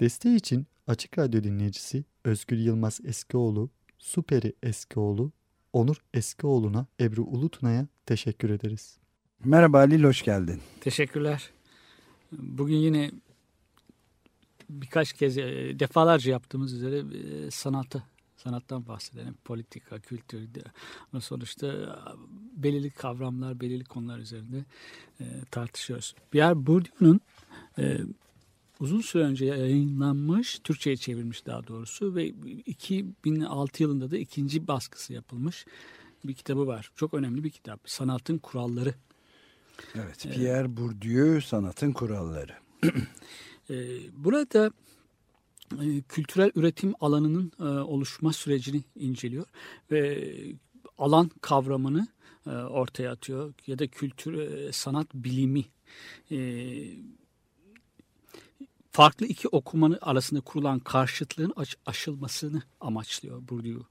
Desteği için Açık Radyo dinleyicisi Özgür Yılmaz Eskioğlu, Superi Eskioğlu, Onur Eskioğlu'na, Ebru Ulutuna'ya teşekkür ederiz. Merhaba Halil, hoş geldin. Teşekkürler. Bugün yine birkaç kez e, defalarca yaptığımız üzere e, sanatı, sanattan bahsedelim. Politika, kültür, ama sonuçta e, belirli kavramlar, belirli konular üzerinde e, tartışıyoruz. Pierre Bourdieu'nun e, uzun süre önce yayınlanmış, Türkçe'ye çevrilmiş daha doğrusu ve 2006 yılında da ikinci baskısı yapılmış bir kitabı var. Çok önemli bir kitap. Sanatın Kuralları. Evet, Pierre Bourdieu, Sanatın Kuralları. Ee, Burada e, kültürel üretim alanının e, oluşma sürecini inceliyor ve alan kavramını e, ortaya atıyor ya da kültür sanat bilimi farklı iki okumanın arasında kurulan karşıtlığın aş- aşılmasını amaçlıyor Bourdieu.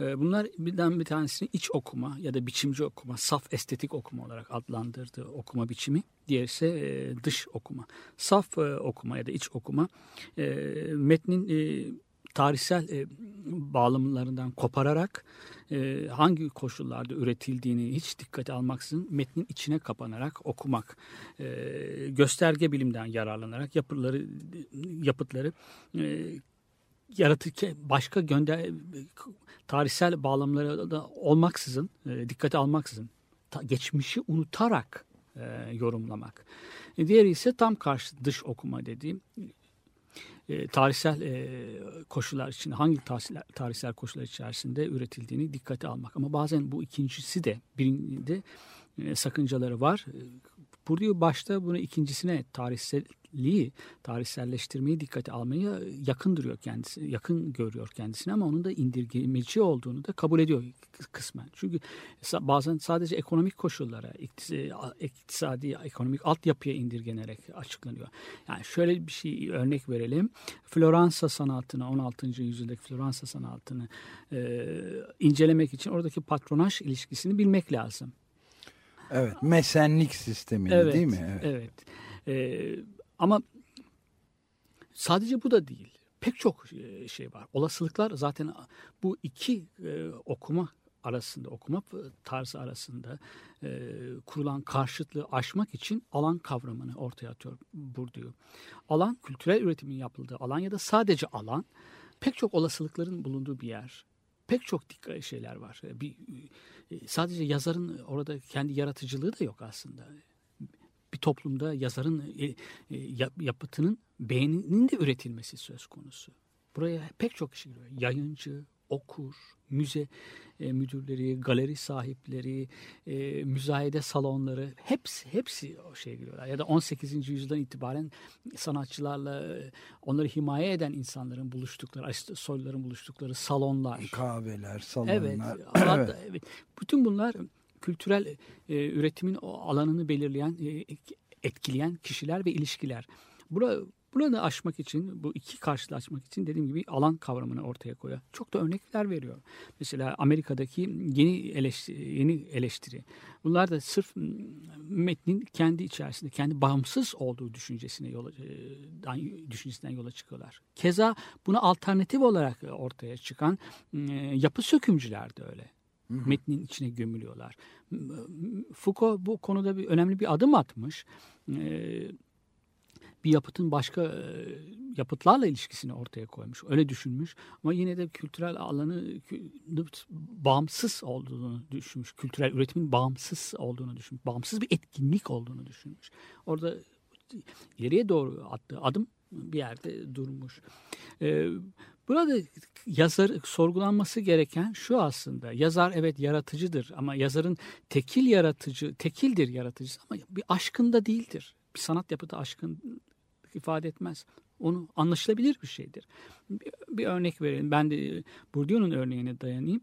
E, Bunlar birden bir tanesini iç okuma ya da biçimci okuma, saf estetik okuma olarak adlandırdığı okuma biçimi. Diğeri ise e, dış okuma. Saf e, okuma ya da iç okuma e, metnin tarihsel e, bağlamlarından kopararak e, hangi koşullarda üretildiğini hiç dikkate almaksızın metnin içine kapanarak okumak, e, gösterge bilimden yararlanarak yapıtları yapıtları e, yaratırken başka gönder tarihsel bağlamlara da olmaksızın e, dikkate almaksızın ta- geçmişi unutarak e, yorumlamak. E, diğeri ise tam karşı dış okuma dediğim e, tarihsel e, koşullar için hangi tarihsel, tarihsel koşullar içerisinde üretildiğini dikkate almak. Ama bazen bu ikincisi de birinde e, sakıncaları var. E, Bourdieu başta bunu ikincisine tarihselliği, tarihselleştirmeyi dikkate almaya yakın duruyor kendisi, yakın görüyor kendisini ama onun da indirgemeci olduğunu da kabul ediyor kısmen. Çünkü bazen sadece ekonomik koşullara, iktis- iktisadi, ekonomik altyapıya indirgenerek açıklanıyor. Yani şöyle bir şey örnek verelim. Floransa sanatını, 16. yüzyıldaki Floransa sanatını e, incelemek için oradaki patronaj ilişkisini bilmek lazım. Evet, mesenlik sistemi değil mi? Evet. Evet. Ee, ama sadece bu da değil. Pek çok e, şey var. Olasılıklar zaten bu iki e, okuma arasında, okuma tarzı arasında e, kurulan karşıtlığı aşmak için alan kavramını ortaya atıyor Bourdieu. Alan, kültürel üretimin yapıldığı alan ya da sadece alan pek çok olasılıkların bulunduğu bir yer. Pek çok dikkat şeyler var. Bir, e, sadece yazarın orada kendi yaratıcılığı da yok aslında bir toplumda yazarın e, e, yap- yapıtının beğeninin de üretilmesi söz konusu. Buraya pek çok kişi giriyor. Yayıncı, okur, müze e, müdürleri, galeri sahipleri, e, müzayede salonları hepsi hepsi o şeye giriyorlar. Ya da 18. yüzyıldan itibaren sanatçılarla onları himaye eden insanların buluştukları, soyluların buluştukları salonlar. Kahveler, salonlar. Evet, evet. Bütün bunlar kültürel e, üretimin o alanını belirleyen, e, etkileyen kişiler ve ilişkiler. Bura, burada aşmak için, bu iki karşılığı aşmak için dediğim gibi alan kavramını ortaya koyuyor. Çok da örnekler veriyor. Mesela Amerika'daki yeni eleştiri, yeni eleştiri. Bunlar da sırf metnin kendi içerisinde, kendi bağımsız olduğu düşüncesine yola, e, düşüncesinden yola çıkıyorlar. Keza buna alternatif olarak ortaya çıkan e, yapı sökümcüler de öyle metnin içine gömülüyorlar. Foucault bu konuda bir önemli bir adım atmış. Ee, bir yapıtın başka e, yapıtlarla ilişkisini ortaya koymuş. Öyle düşünmüş. Ama yine de kültürel alanı bağımsız olduğunu düşünmüş. Kültürel üretimin bağımsız olduğunu düşünmüş. Bağımsız bir etkinlik olduğunu düşünmüş. Orada ileriye doğru attığı adım bir yerde durmuş. Burada yazar sorgulanması gereken şu aslında. Yazar evet yaratıcıdır ama yazarın tekil yaratıcı, tekildir yaratıcısı ama bir aşkında değildir. Bir sanat yapıda aşkın ifade etmez. Onu anlaşılabilir bir şeydir. Bir, bir örnek verelim. Ben de Bourdieu'nun örneğine dayanayım.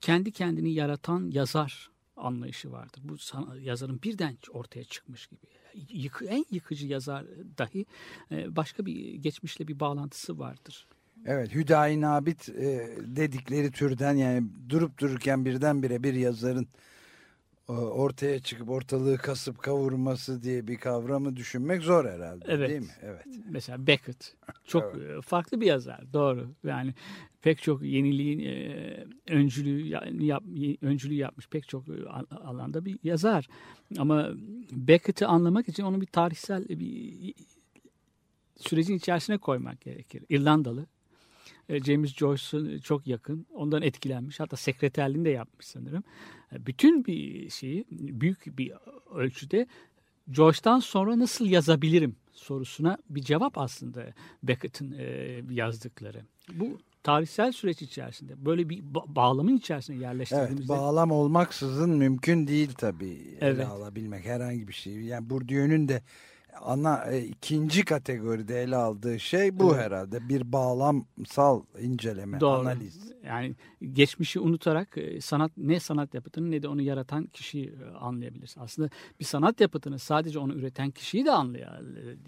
Kendi kendini yaratan yazar anlayışı vardır. Bu yazarın birden ortaya çıkmış gibi. Yıkı, en yıkıcı yazar dahi e, başka bir geçmişle bir bağlantısı vardır. Evet Hüdayi Nabit e, dedikleri türden yani durup dururken birdenbire bir yazarın e, ortaya çıkıp ortalığı kasıp kavurması diye bir kavramı düşünmek zor herhalde Evet. değil mi? Evet. Mesela Beckett çok e, farklı bir yazar doğru yani pek çok yeniliğin e, öncülüğü yap, öncülüğü yapmış pek çok e, al- alanda bir yazar ama Beckett'i anlamak için onu bir tarihsel bir sürecin içerisine koymak gerekir. İrlandalı James Joyce'a çok yakın. Ondan etkilenmiş. Hatta sekreterliğini de yapmış sanırım. E, Bütün bir şeyi büyük bir ölçüde Joyce'dan sonra nasıl yazabilirim sorusuna bir cevap aslında Beckett'in e, yazdıkları. Bu tarihsel süreç içerisinde böyle bir ba- bağlamın içerisine Evet yerleştirdiğimizde bağlam olmaksızın mümkün değil tabii Evet. alabilmek herhangi bir şey. Yani Bourdieu'nun de ana e, ikinci kategoride ele aldığı şey bu Evet. herhalde. Bir bağlamsal inceleme, Doğru. analiz. Yani geçmişi unutarak e, sanat ne sanat yapıtını ne de onu yaratan kişiyi e, anlayabilirsin. Aslında bir sanat yapıtını sadece onu üreten kişiyi de anlaya,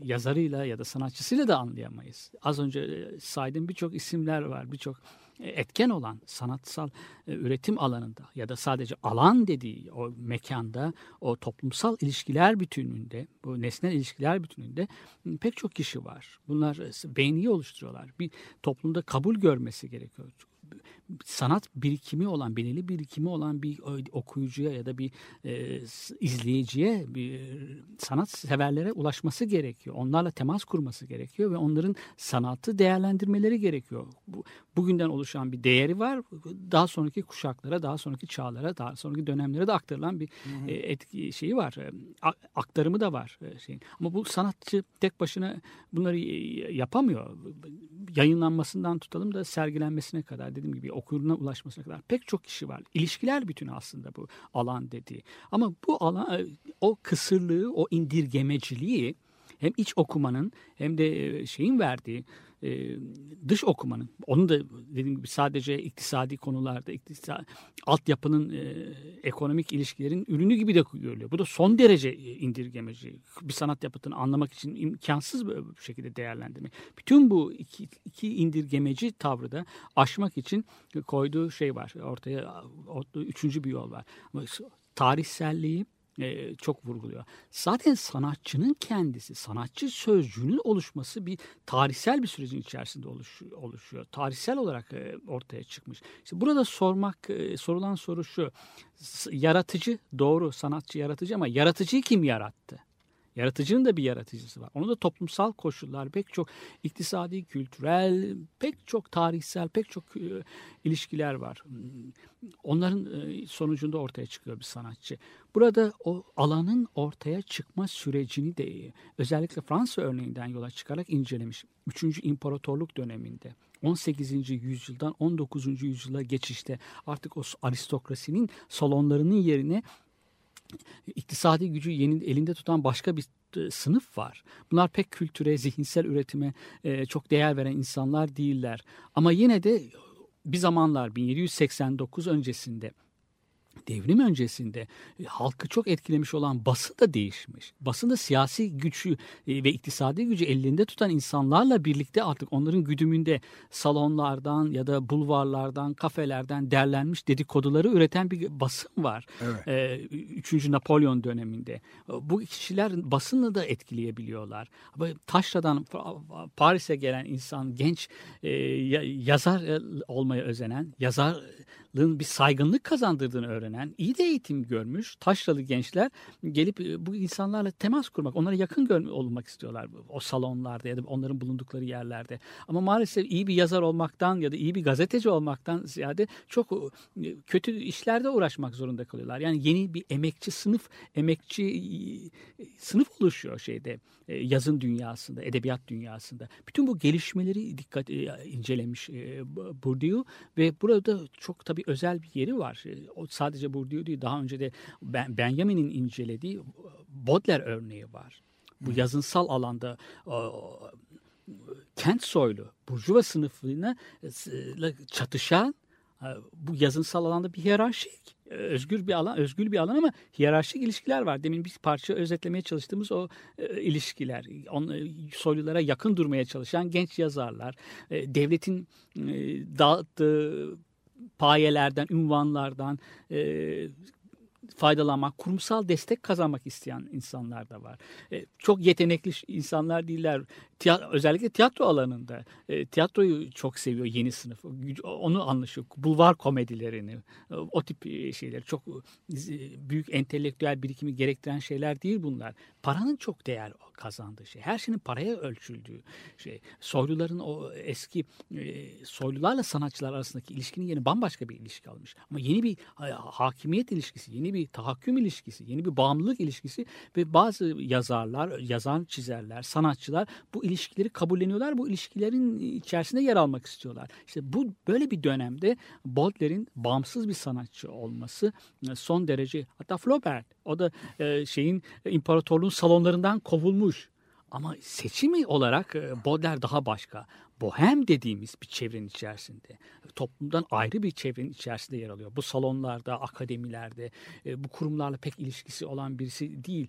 yazarıyla ya da sanatçısıyla da anlayamayız. Az önce saydığım birçok isimler var, birçok etken olan sanatsal e, üretim alanında ya da sadece alan dediği o mekanda, o toplumsal ilişkiler bütününde, bu nesnel ilişkiler bütününde m, pek çok kişi var. Bunlar beğeniyi oluşturuyorlar. Bir toplumda kabul görmesi gerekiyor sanat birikimi olan, belirli birikimi olan bir okuyucuya ya da bir e, izleyiciye, bir sanat severlere ulaşması gerekiyor. Onlarla temas kurması gerekiyor ve onların sanatı değerlendirmeleri gerekiyor. Bu, bugünden oluşan bir değeri var. Daha sonraki kuşaklara, daha sonraki çağlara, daha sonraki dönemlere de aktarılan bir e, etki şeyi var. E, a- aktarımı da var e, şeyin. Ama bu sanatçı tek başına bunları e, yapamıyor. Yayınlanmasından tutalım da sergilenmesine kadar dediğim gibi okuruna ulaşmasına kadar pek çok kişi var. İlişkiler bütünü aslında bu alan dediği. Ama bu alan e, o kısırlığı, o indirgemeciliği hem iç okumanın hem de e, şeyin verdiği e, dış okumanın onu da dediğim gibi sadece iktisadi konularda iktisadi altyapının e, ekonomik ilişkilerin ürünü gibi de görülüyor. Bu da son derece e, indirgemeci. Bir sanat yapıtını anlamak için imkansız bir şekilde değerlendirmek. Bütün bu iki, iki indirgemeci tavrı da aşmak için koyduğu şey var. Ortaya üçüncü bir yol var. Tarihselliği e, çok vurguluyor. Zaten sanatçının kendisi, sanatçı sözcüğünün oluşması bir tarihsel bir sürecin içerisinde oluş, oluşuyor. Tarihsel olarak e, ortaya çıkmış. İşte burada sormak, e, sorulan soru şu. Yaratıcı, doğru sanatçı yaratıcı ama yaratıcıyı kim yarattı? Yaratıcının da bir yaratıcısı var. Onu da toplumsal koşullar, pek çok iktisadi, kültürel, pek çok tarihsel, pek çok e, ilişkiler var. Onların e, sonucunda ortaya çıkıyor bir sanatçı. Burada o alanın ortaya çıkma sürecini de özellikle Fransa örneğinden yola çıkarak incelemiş. 3. İmparatorluk döneminde 18. yüzyıldan 19. yüzyıla geçişte artık o aristokrasinin salonlarının yerine iktisadi gücü yeni elinde tutan başka bir e, sınıf var. Bunlar pek kültüre, zihinsel üretime e, çok değer veren insanlar değiller. Ama yine de bir zamanlar 1789 öncesinde devrim öncesinde e, halkı çok etkilemiş olan basın da değişmiş. Basın da siyasi gücü e, ve iktisadi gücü elinde tutan insanlarla birlikte artık onların güdümünde salonlardan ya da bulvarlardan, kafelerden derlenmiş dedikoduları üreten bir basın var. Evet. E, Üçüncü Napolyon döneminde. Bu kişiler basını da etkileyebiliyorlar. Taşra'dan Paris'e gelen insan, genç ya- yazar olmaya özenen, yazarlığın bir saygınlık kazandırdığını öğrenen, iyi de eğitim görmüş taşralı gençler gelip e, bu insanlarla temas kurmak, onlara yakın olmak istiyorlar o salonlarda ya da onların bulundukları yerlerde. Ama maalesef iyi bir yazar olmaktan ya da iyi bir gazeteci olmaktan ziyade çok e, kötü işlerde uğraşmak zorunda kalıyorlar. Yani yeni bir emekçi sınıf, emekçi e, sınıf oluşuyor şeyde yazın dünyasında, edebiyat dünyasında. Bütün bu gelişmeleri dikkat incelemiş Bourdieu ve burada çok tabii özel bir yeri var. E, O sadece Bourdieu değil, daha önce de Ben- Benjamin'in incelediği Baudelaire örneği var. Bu yazınsal alanda e, kent soylu burjuva sınıfına e, çatışan bu yazınsal alanda bir hiyerarşik özgür bir alan, özgür bir alan ama hiyerarşik ilişkiler var. Demin bir parça özetlemeye çalıştığımız o e, ilişkiler, on, e, soylulara yakın durmaya çalışan genç yazarlar, e, devletin e, dağıttığı payelerden, ünvanlardan e, faydalanmak, kurumsal destek kazanmak isteyen insanlar da var. E, çok yetenekli insanlar değiller. Tiyat özellikle tiyatro alanında. E, tiyatroyu çok seviyor yeni sınıf. Onu anlaşıyor. Bulvar komedilerini, e, o tip e, şeyler. Çok e, büyük entelektüel birikimi gerektiren şeyler değil bunlar. Paranın çok değer kazandığı şey. Her şeyin paraya ölçüldüğü şey. Soyluların o eski e, soylularla sanatçılar arasındaki ilişkinin yeni bambaşka bir ilişki almış. Ama yeni bir hakimiyet ilişkisi, yeni bir tahakküm ilişkisi, yeni bir bağımlılık ilişkisi ve bazı yazarlar, yazan çizerler, sanatçılar bu ilişkileri kabulleniyorlar. Bu ilişkilerin içerisinde yer almak istiyorlar. İşte bu böyle bir dönemde Baudelaire'in bağımsız bir sanatçı olması e, son derece hatta Flaubert o da e, şeyin imparatorluğun salonlarından kovulmuş. Ama seçimi olarak e, Baudelaire daha başka bohem dediğimiz bir çevrenin içerisinde, toplumdan ayrı bir çevrenin içerisinde yer alıyor. Bu salonlarda, akademilerde, e, bu kurumlarla pek ilişkisi olan birisi değil.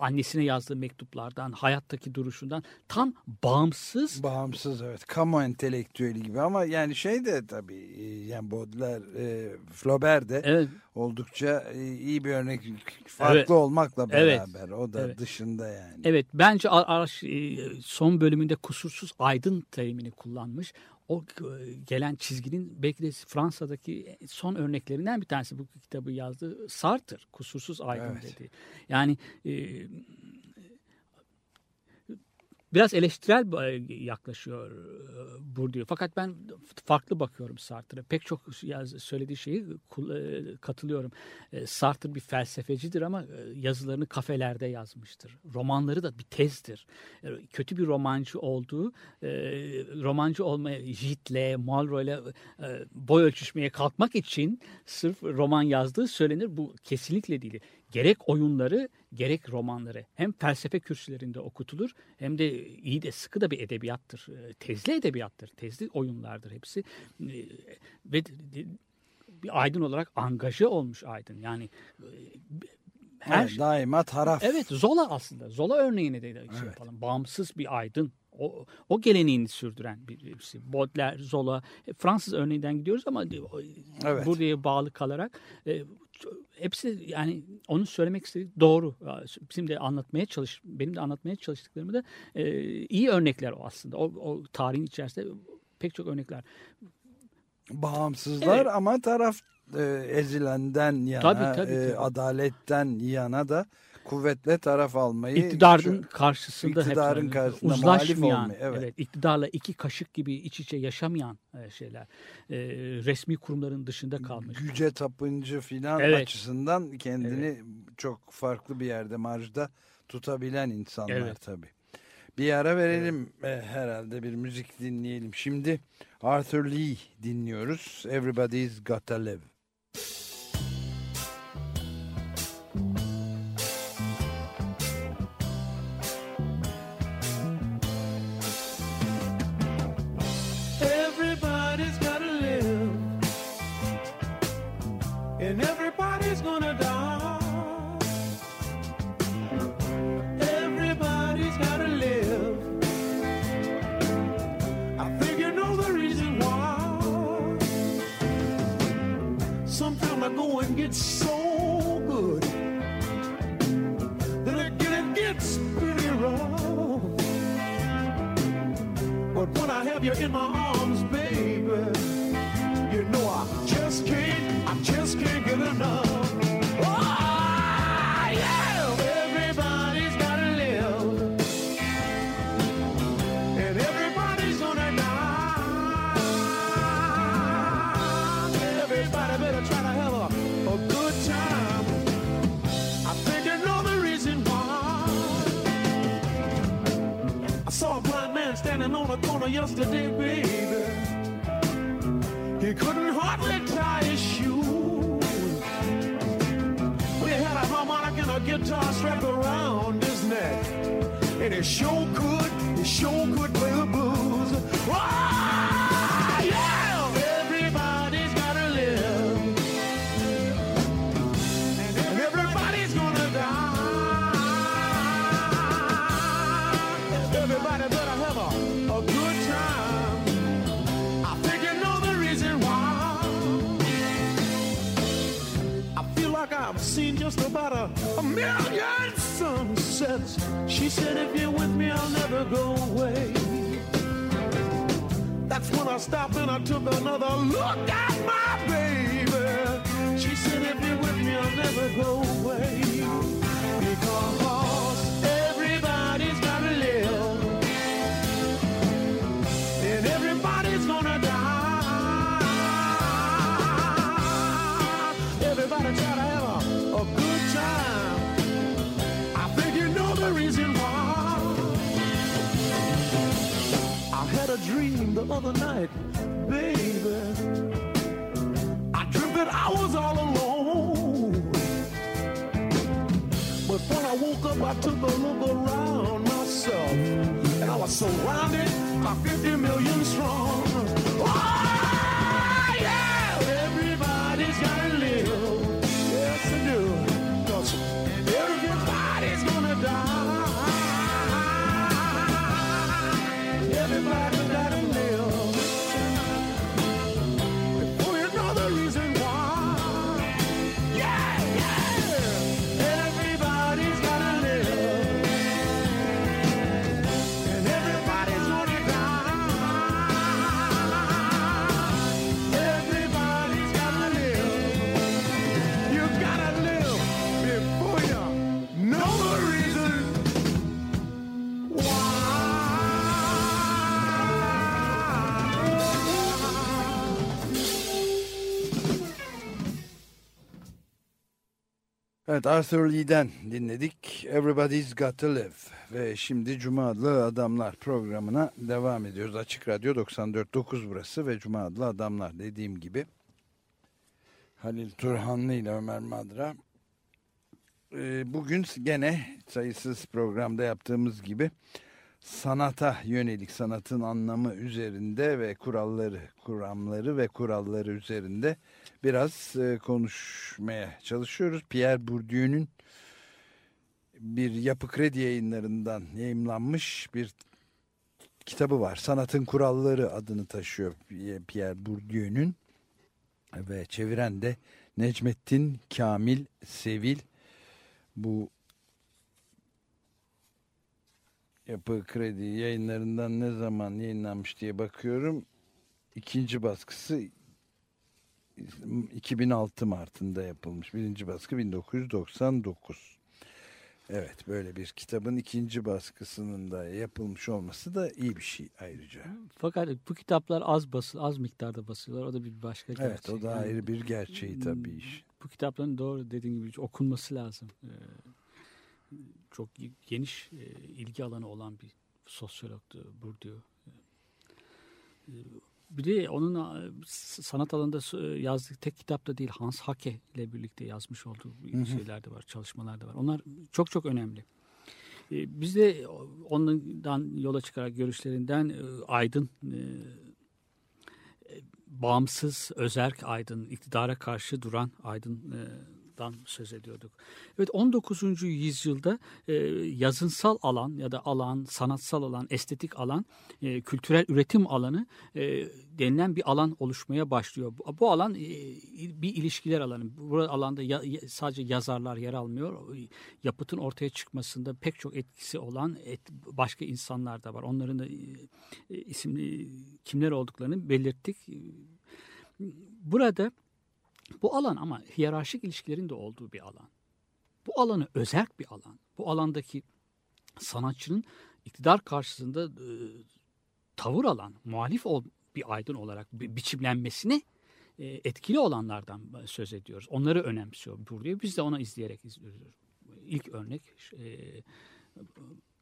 Annesine yazdığı mektuplardan, hayattaki duruşundan tam bağımsız. Bağımsız evet. Kamu entelektüeli gibi ama yani şey de tabii e, yani Baudelaire, e, Flaubert de evet. oldukça e, iyi bir örnek. Farklı evet. olmakla beraber. Evet. O da evet. dışında yani. Evet. Bence son bölümünde kusursuz aydın terimini kullanmış. O e, gelen çizginin belki de Fransa'daki son örneklerinden bir tanesi bu kitabı yazdı. Sartre, kusursuz aydın evet. dedi. Yani e, biraz eleştirel e, yaklaşıyor e, Bourdieu. Fakat ben farklı bakıyorum Sartre'a. Pek çok söylediği şeyi e, katılıyorum. Sartre bir felsefecidir ama yazılarını kafelerde yazmıştır. Romanları da bir tezdir. Kötü bir romancı olduğu, romancı olmaya, Jit'le, Malraux'le boy ölçüşmeye kalkmak için sırf roman yazdığı söylenir. Bu kesinlikle değil gerek oyunları gerek romanları hem felsefe kürsülerinde okutulur hem de iyi de sıkı da bir edebiyattır. Ee, tezli edebiyattır. Tezli oyunlardır hepsi. Ee, ve bir aydın olarak angaje olmuş aydın. Yani e, her evet, daima taraf. Evet Zola aslında. Zola örneğini de şey evet. yapalım. Bağımsız bir aydın o, o geleneğini sürdüren birisi. Baudelaire, Zola, Fransız örneğinden gidiyoruz ama evet. buraya bağlı kalarak e, hepsi yani onu söylemek istediği doğru. Bizim de anlatmaya çalış, benim de anlatmaya çalıştıklarımı da e, iyi örnekler o aslında. O, o tarihin içerisinde pek çok örnekler. Bağımsızlar evet. ama taraf e, ezilenden yana, tabii, tabii, e, tabii. adaletten yana da kuvvetle taraf almayı iktidarın karşısında iktidarın hep, karşısında uzlaşmayan evet. evet iktidarla iki kaşık gibi iç içe yaşamayan e, şeyler e, resmi kurumların dışında kalmış. Güce tapıncı filan evet. açısından kendini evet. çok farklı bir yerde marjda tutabilen insanlar evet. tabii. Bir ara verelim evet. herhalde bir müzik dinleyelim. Şimdi Arthur Lee dinliyoruz. Everybody's Got a corner yesterday, baby. He couldn't hardly tie his shoes. We had a harmonica and a guitar strapped around his neck. and it sure could, it sure could play the blues. About a, a million sunsets. She said, if you're with me, I'll never go away. That's when I stopped and I took another look at my baby. She said, if you're with me, I'll never go away. Because everybody's gotta live. And everybody's gonna die. Everybody try to had a dream the other night, baby. I dreamt that I was all alone. But when I woke up, I took a look around myself. And I was surrounded by 50 million strong. Oh, yeah! Everybody's gotta Evet Arthur Lee'den dinledik. Everybody's Got to Live. Ve şimdi Cuma adlı adamlar programına devam ediyoruz. Açık Radyo 94.9 burası ve Cuma adlı adamlar dediğim gibi. Halil Turhanlı ile Ömer Madra. Ee, Bugün gene sayısız programda yaptığımız gibi sanata yönelik sanatın anlamı üzerinde ve kuralları, kuramları ve kuralları üzerinde biraz e, konuşmaya çalışıyoruz. Pierre Bourdieu'nun bir yapı kredi yayınlarından yayımlanmış bir kitabı var. Sanatın Kuralları adını taşıyor Pierre Bourdieu'nun ve çeviren de Necmettin Kamil Sevil. Bu yapı kredi yayınlarından ne zaman yayınlanmış diye bakıyorum. İkinci baskısı 2006 Mart'ında yapılmış. Birinci baskı 1999. Evet böyle bir kitabın ikinci baskısının da yapılmış olması da iyi bir şey ayrıca. Fakat bu kitaplar az basıl, az miktarda basıyorlar. O da bir başka gerçek. Evet o da Yani ayrı bir gerçeği tabii iş. Bu kitapların doğru dediğin gibi okunması lazım. Ee, çok geniş e, ilgi alanı olan bir sosyologtu Bourdieu. Ee, Bir de onun e, sanat alanında e, yazdığı tek kitap da değil Hans Hake ile birlikte yazmış olduğu şeyler de var, çalışmalar da var. Onlar çok çok önemli. Ee, Biz de ondan yola çıkarak görüşlerinden e, aydın, e, e, bağımsız, özerk aydın, iktidara karşı duran aydından söz ediyorduk. Evet 19. yüzyılda e, yazınsal alan ya da alan, sanatsal alan, estetik alan, e, kültürel üretim alanı e, denilen bir alan oluşmaya başlıyor. Bu, bu alan e, bir ilişkiler alanı. Bu alanda ya- sadece yazarlar yer almıyor. Yapıtın ortaya çıkmasında pek çok etkisi olan et- başka insanlar da var. Onların da e, isimli kimler olduklarını belirttik. Burada bu alan ama hiyerarşik ilişkilerin de olduğu bir alan. Bu alanı özerk bir alan. Bu alandaki sanatçının iktidar karşısında e, tavır alan, muhalif ol, bir aydın olarak bi- biçimlenmesine e, etkili olanlardan söz ediyoruz. Onları önemsiyor Bourdieu. Biz de ona izleyerek izliyoruz. İlk örnek e,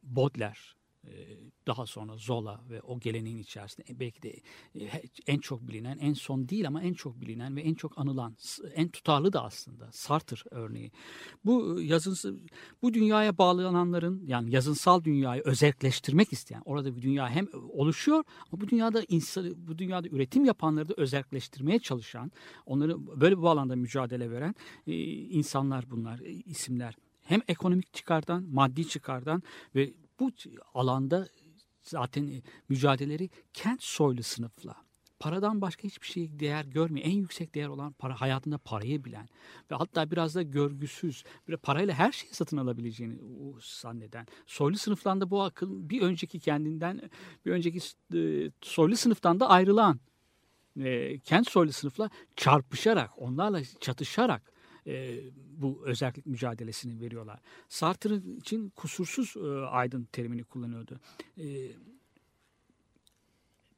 Baudelaire. E, daha sonra Zola ve o geleneğin içerisinde e, belki de e, en çok bilinen, en son değil ama en çok bilinen ve en çok anılan, en tutarlı da aslında Sartre örneği. Bu e, yazınsı, bu dünyaya bağlananların yani yazınsal dünyayı özelleştirmek isteyen, orada bir dünya hem oluşuyor ama bu dünyada insan, bu dünyada üretim yapanları da özelleştirmeye çalışan, onları böyle bu alanda mücadele veren insanlar bunlar, isimler. Hem ekonomik çıkardan, maddi çıkardan ve bu alanda zaten e, mücadeleleri kent soylu sınıfla paradan başka hiçbir şey değer görmeyen, en yüksek değer olan para hayatında parayı bilen ve hatta biraz da görgüsüz, bir parayla her şeyi satın alabileceğini zanneden soylu sınıftan bu akıl bir önceki kendinden bir önceki e, soylu sınıftan da ayrılan e, kent soylu sınıfla çarpışarak, onlarla çatışarak e, bu özellik mücadelesini veriyorlar. Sartre için kusursuz e, aydın terimini kullanıyordu. E,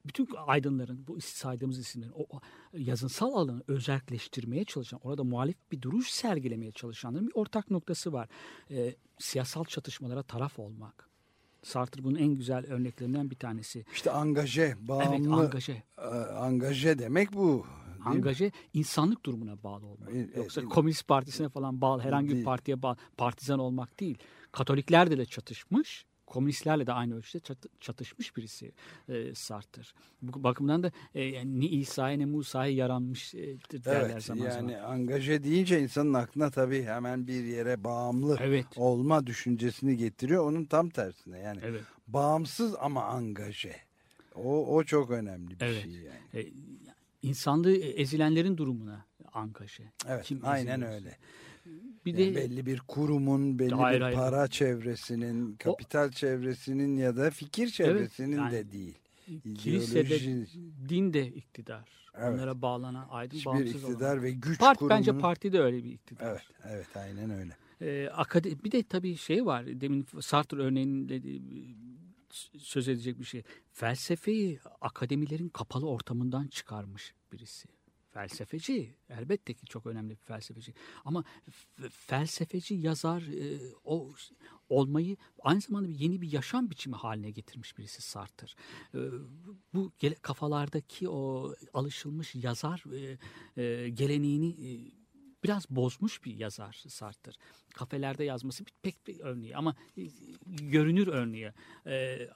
bütün aydınların, bu saydığımız isimlerin o yazınsal alanı özelleştirmeye çalışan, orada muhalif bir duruş sergilemeye çalışanların bir ortak noktası var. E, siyasal çatışmalara taraf olmak. Sartre bunun en güzel örneklerinden bir tanesi. İşte angaje, bağımlı. Evet, angaje. e, angaje demek bu. Değil mi? Angaje insanlık durumuna bağlı olmak. E, e, Yoksa değil. komünist partisine falan bağlı herhangi bir partiye bağlı partizan olmak değil. Katoliklerle de çatışmış. Komünistlerle de aynı ölçüde çat- çatışmış birisi e, Sartre. Bu bakımdan da e, yani ne İsa'ya ne Musa'ya yaranmış e, derler Evet zaman yani zaman. angaje deyince insanın aklına tabii hemen bir yere bağımlı Evet. olma düşüncesini getiriyor. Onun tam tersine yani Evet. bağımsız ama angaje. O, o çok önemli bir Evet. şey yani. E, insanlığı ezilenlerin durumuna angaje. Evet Kim aynen öyle. Bir Yani de belli bir kurumun, belli Hayır, bir hayır. para çevresinin, kapital çevresinin ya da fikir çevresinin yani de değil. kilisede din de iktidar. Evet. Onlara bağlanan aydın Hiçbir bağımsız olan. iktidar ve güç Parti kurumunun... bence parti de öyle bir iktidar. Evet, evet aynen öyle. Ee, akade- bir de tabii şey var. Demin Sartre örneğinde de, e, söz edecek bir şey. Felsefeyi akademilerin kapalı ortamından çıkarmış birisi. Felsefeci elbette ki çok önemli bir felsefeci. Ama felsefeci yazar e, o olmayı aynı zamanda bir yeni bir yaşam biçimi haline getirmiş birisi Sartre. E, bu kafalardaki o alışılmış yazar e, e, geleneğini e, biraz bozmuş bir yazar Sartre. Kafelerde yazması pek bir örneği ama e, görünür örneği. E,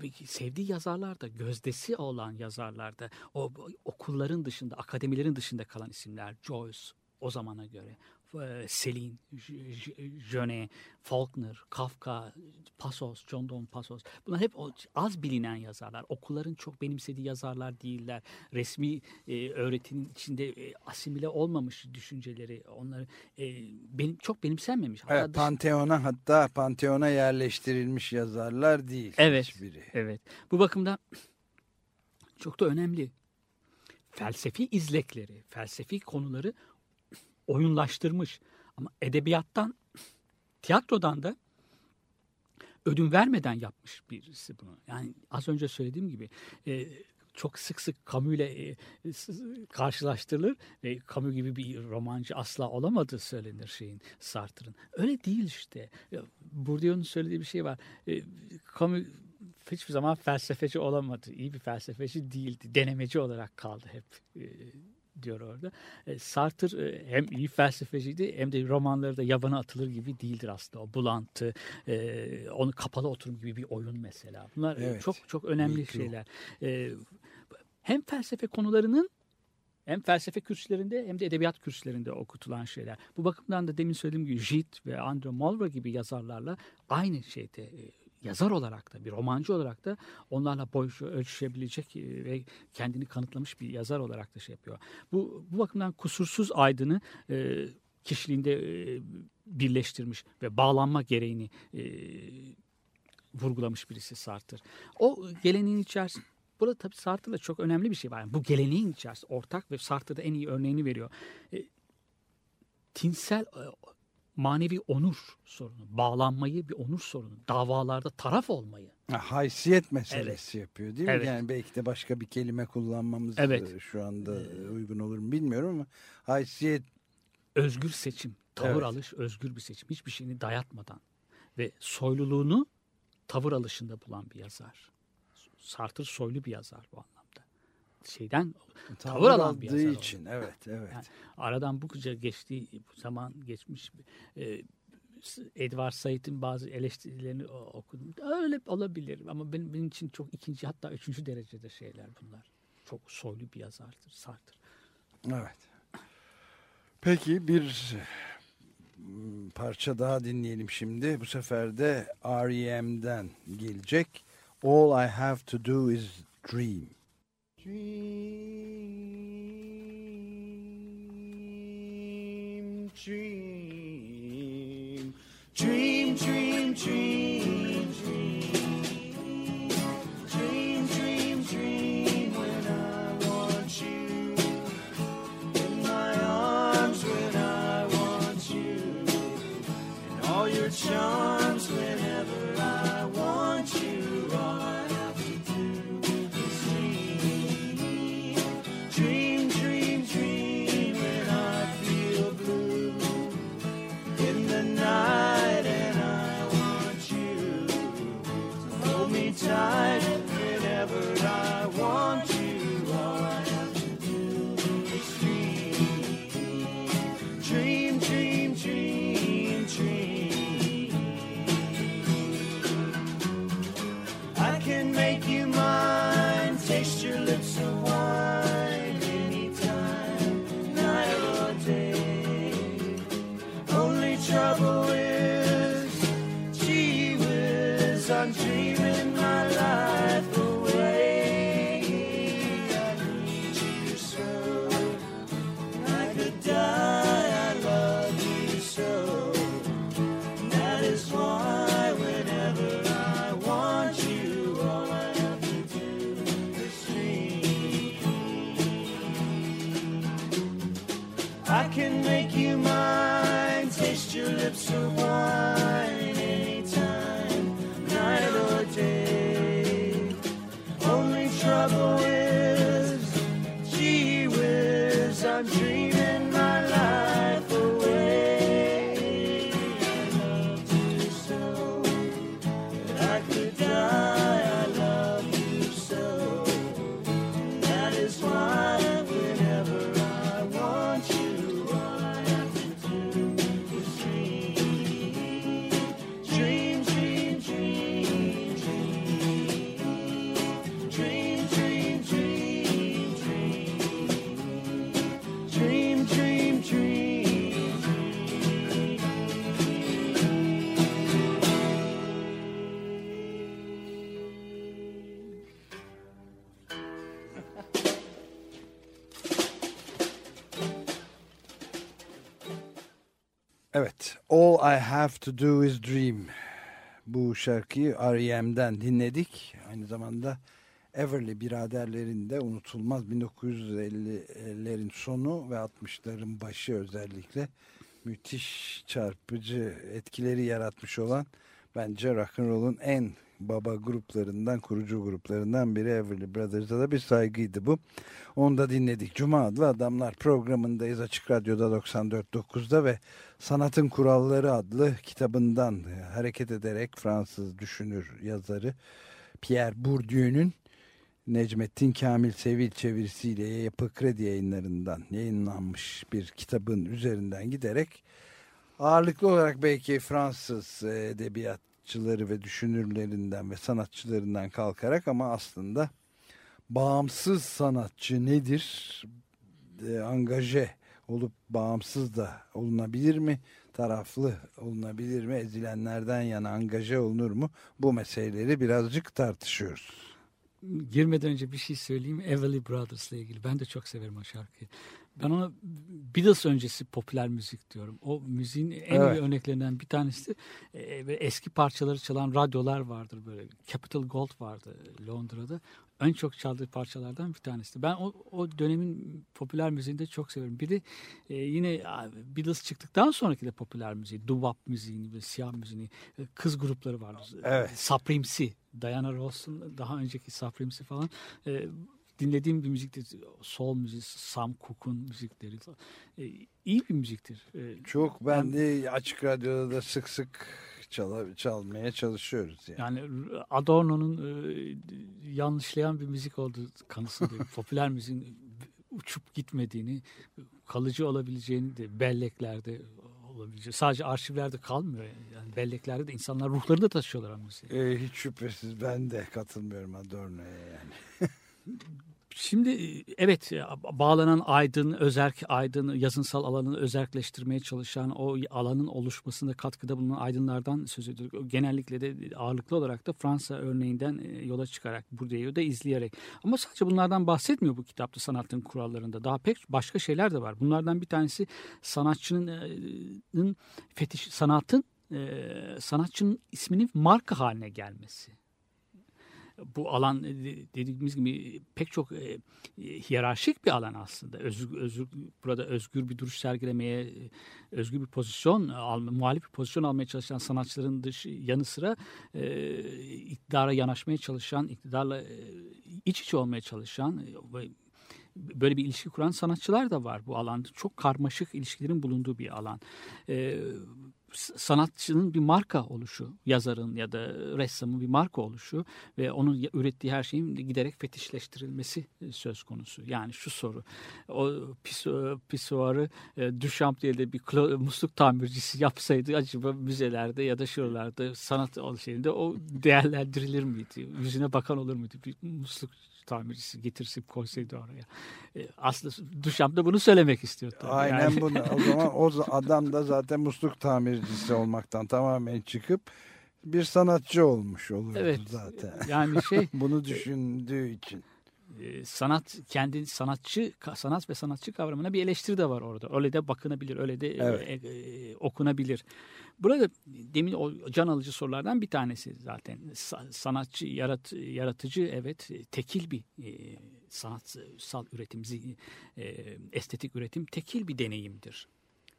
peki sevdiği yazarlar da gözdesi olan yazarlar da o o okulların dışında akademilerin dışında kalan isimler Joyce o zamana göre e, Celine, J- J- Jeunet, Faulkner, Kafka, Passos, John Donne Passos. Bunlar hep az bilinen yazarlar. Okulların çok benimsediği yazarlar değiller. Resmi e, öğretinin içinde e, asimile olmamış düşünceleri, onları e, benim çok benimsenmemiş. Hatta Evet, Panteon'a hatta Panteon'a yerleştirilmiş yazarlar değil Evet. hiçbiri. Evet. Bu bakımdan çok da önemli. Felsefi izlekleri, felsefi konuları oyunlaştırmış. Ama edebiyattan, tiyatrodan da ödün vermeden yapmış birisi bunu. Yani az önce söylediğim gibi e, çok sık sık Camus ile e, karşılaştırılır ve Camus gibi bir romancı asla olamadığı söylenir şeyin Sartre'ın. Öyle değil işte. Bourdieu'nun söylediği bir şey var. E, Camus hiçbir zaman felsefeci olamadı. İyi bir felsefeci değildi. Denemeci olarak kaldı hep e, diyor orada. E, Sartre e, hem iyi felsefeciydi hem de romanları da yabana atılır gibi değildir aslında. O bulantı, e, onu kapalı oturum gibi bir oyun mesela. Bunlar e, Evet. çok çok önemli Mikro. şeyler. E, hem felsefe konularının hem felsefe kürsülerinde hem de edebiyat kürsülerinde okutulan şeyler. Bu bakımdan da demin söylediğim gibi Jit ve Andrew Malraux gibi yazarlarla aynı şeyde yazar olarak da bir romancı olarak da onlarla boy ölçüşebilecek e, ve kendini kanıtlamış bir yazar olarak da şey yapıyor. Bu, bu bakımdan kusursuz aydını e, kişiliğinde e, birleştirmiş ve bağlanma gereğini e, vurgulamış birisi Sartre. O geleneğin içerisinde Burada tabii Sartre'da çok önemli bir şey var. Yani bu geleneğin içerisinde ortak ve Sartre'da en iyi örneğini veriyor. E, tinsel e, manevi onur sorunu, bağlanmayı bir onur sorunu, davalarda taraf olmayı. Ha, haysiyet meselesi yapıyor değil mi? Evet. Yani belki de başka bir kelime kullanmamız Evet. e, şu anda uygun olur mu bilmiyorum ama haysiyet özgür seçim, tavır Evet. alış özgür bir seçim. Hiçbir şeyini dayatmadan ve soyluluğunu tavır alışında bulan bir yazar. Sartre soylu bir yazar bu anlamda. Şeyden tavır alan bir o. için evet evet. Yani aradan bu kadar geçtiği bu zaman geçmiş e, Edward Said'in bazı eleştirilerini okudum. Öyle olabilir ama benim, benim için çok ikinci hatta üçüncü derecede şeyler bunlar. Çok soylu bir yazardır Sartre. Evet. Peki bir mm, parça daha dinleyelim şimdi. Bu sefer de R.E.M'den gelecek. All I Have to Do Is Dream. Dream, dream, dream, dream, dream, dream, dream, dream, dream. When I want you in my arms, when I want you, and all your charms. I can make you mine, taste your lips of wine anytime, night or day. Only trouble All I Have to Do Is Dream. Bu şarkıyı R.E.M'den dinledik. Aynı zamanda Everly biraderlerinde unutulmaz 1950'lerin sonu ve 60'ların başı özellikle müthiş çarpıcı etkileri yaratmış olan bence rock'n'roll'un en baba gruplarından, kurucu gruplarından biri Everly Brothers'a da bir saygıydı bu. Onu da dinledik. Cuma adlı adamlar programındayız Açık Radyo'da 94.9'da ve Sanatın Kuralları adlı kitabından e, hareket ederek Fransız düşünür yazarı Pierre Bourdieu'nun Necmettin Kamil Sevil çevirisiyle Yapı Kredi yayınlarından yayınlanmış bir kitabın üzerinden giderek ağırlıklı olarak belki Fransız e, edebiyatçıları ve düşünürlerinden ve sanatçılarından kalkarak ama aslında bağımsız sanatçı nedir? E, angaje olup bağımsız da olunabilir mi? Taraflı olunabilir mi? Ezilenlerden yana angaje olunur mu? Bu meseleleri birazcık tartışıyoruz. Girmeden önce bir şey söyleyeyim. Everly Brothers'la ilgili. Ben de çok severim o şarkıyı. Ben ona Beatles öncesi popüler müzik diyorum. O müziğin en Evet. iyi örneklerinden bir tanesi e, eski parçaları çalan radyolar vardır böyle. Capital Gold vardı Londra'da. En çok çaldığı parçalardan bir tanesi. Ben o, o dönemin popüler müziğini de çok severim. Bir de e, yine Beatles çıktıktan sonraki de popüler müziği, doo-wop müziğini ve siyah müziğini, e, kız grupları vardı. Evet. Supreme'si, Diana Ross'un daha önceki Supreme'si falan. E, dinlediğim bir müziktir. Soul müziği, Sam Cooke'un müzikleri falan. E, iyi bir müziktir. E, Çok ben de açık radyoda da sık sık çala, çalmaya çalışıyoruz yani. Yani Adorno'nun e, yanlışlayan bir müzik olduğu kanısındayım. Popüler müziğin uçup gitmediğini, kalıcı olabileceğini de belleklerde olabileceği. Sadece arşivlerde kalmıyor. Yani belleklerde de insanlar ruhlarını da taşıyorlar ama. Ee, hiç şüphesiz ben de katılmıyorum Adorno'ya yani. Şimdi e, evet e, bağlanan aydın, özerk aydın, yazınsal alanını özerkleştirmeye çalışan o alanın oluşmasında katkıda bulunan aydınlardan söz ediyoruz. Genellikle de ağırlıklı olarak da Fransa örneğinden e, yola çıkarak Bourdieu'yu da izleyerek. Ama sadece bunlardan bahsetmiyor bu kitapta sanatın kurallarında. Daha pek başka şeyler de var. Bunlardan bir tanesi sanatçının fetiş, sanatın sanatçının isminin marka haline gelmesi bu alan e, dediğimiz gibi pek çok e, hiyerarşik bir alan aslında. Özgür, özgür, burada özgür bir duruş sergilemeye, e, özgür bir pozisyon, al, muhalif bir pozisyon almaya çalışan sanatçıların dış, yanı sıra e, iktidara yanaşmaya çalışan, iktidarla e, iç içe olmaya çalışan ve böyle bir ilişki kuran sanatçılar da var bu alanda. Çok karmaşık ilişkilerin bulunduğu bir alan. E, sanatçının bir marka oluşu, yazarın ya da ressamın bir marka oluşu ve onun ürettiği her şeyin giderek fetişleştirilmesi e, söz konusu. Yani şu soru, o pisuarı e, Duchamp diye de bir musluk tamircisi yapsaydı acaba müzelerde ya da şuralarda sanat şeyinde o değerlendirilir miydi? Yüzüne bakan olur muydu? Bir musluk tamircisi getirsip koysaydı oraya. E, aslında Duchamp da bunu söylemek istiyor. Tabii. Aynen yani. bunu. O zaman o adam da zaten musluk tamircisi olmaktan tamamen çıkıp bir sanatçı olmuş olurdu evet, zaten. Yani şey bunu düşündüğü için sanat kendi sanatçı sanat ve sanatçı kavramına bir eleştiri de var orada. Öyle de bakınabilir, öyle de evet. e, e, okunabilir. Burada demin o can alıcı sorulardan bir tanesi zaten. Sanatçı, yarat, yaratıcı evet tekil bir e, sanatsal üretim, e, estetik üretim tekil bir deneyimdir.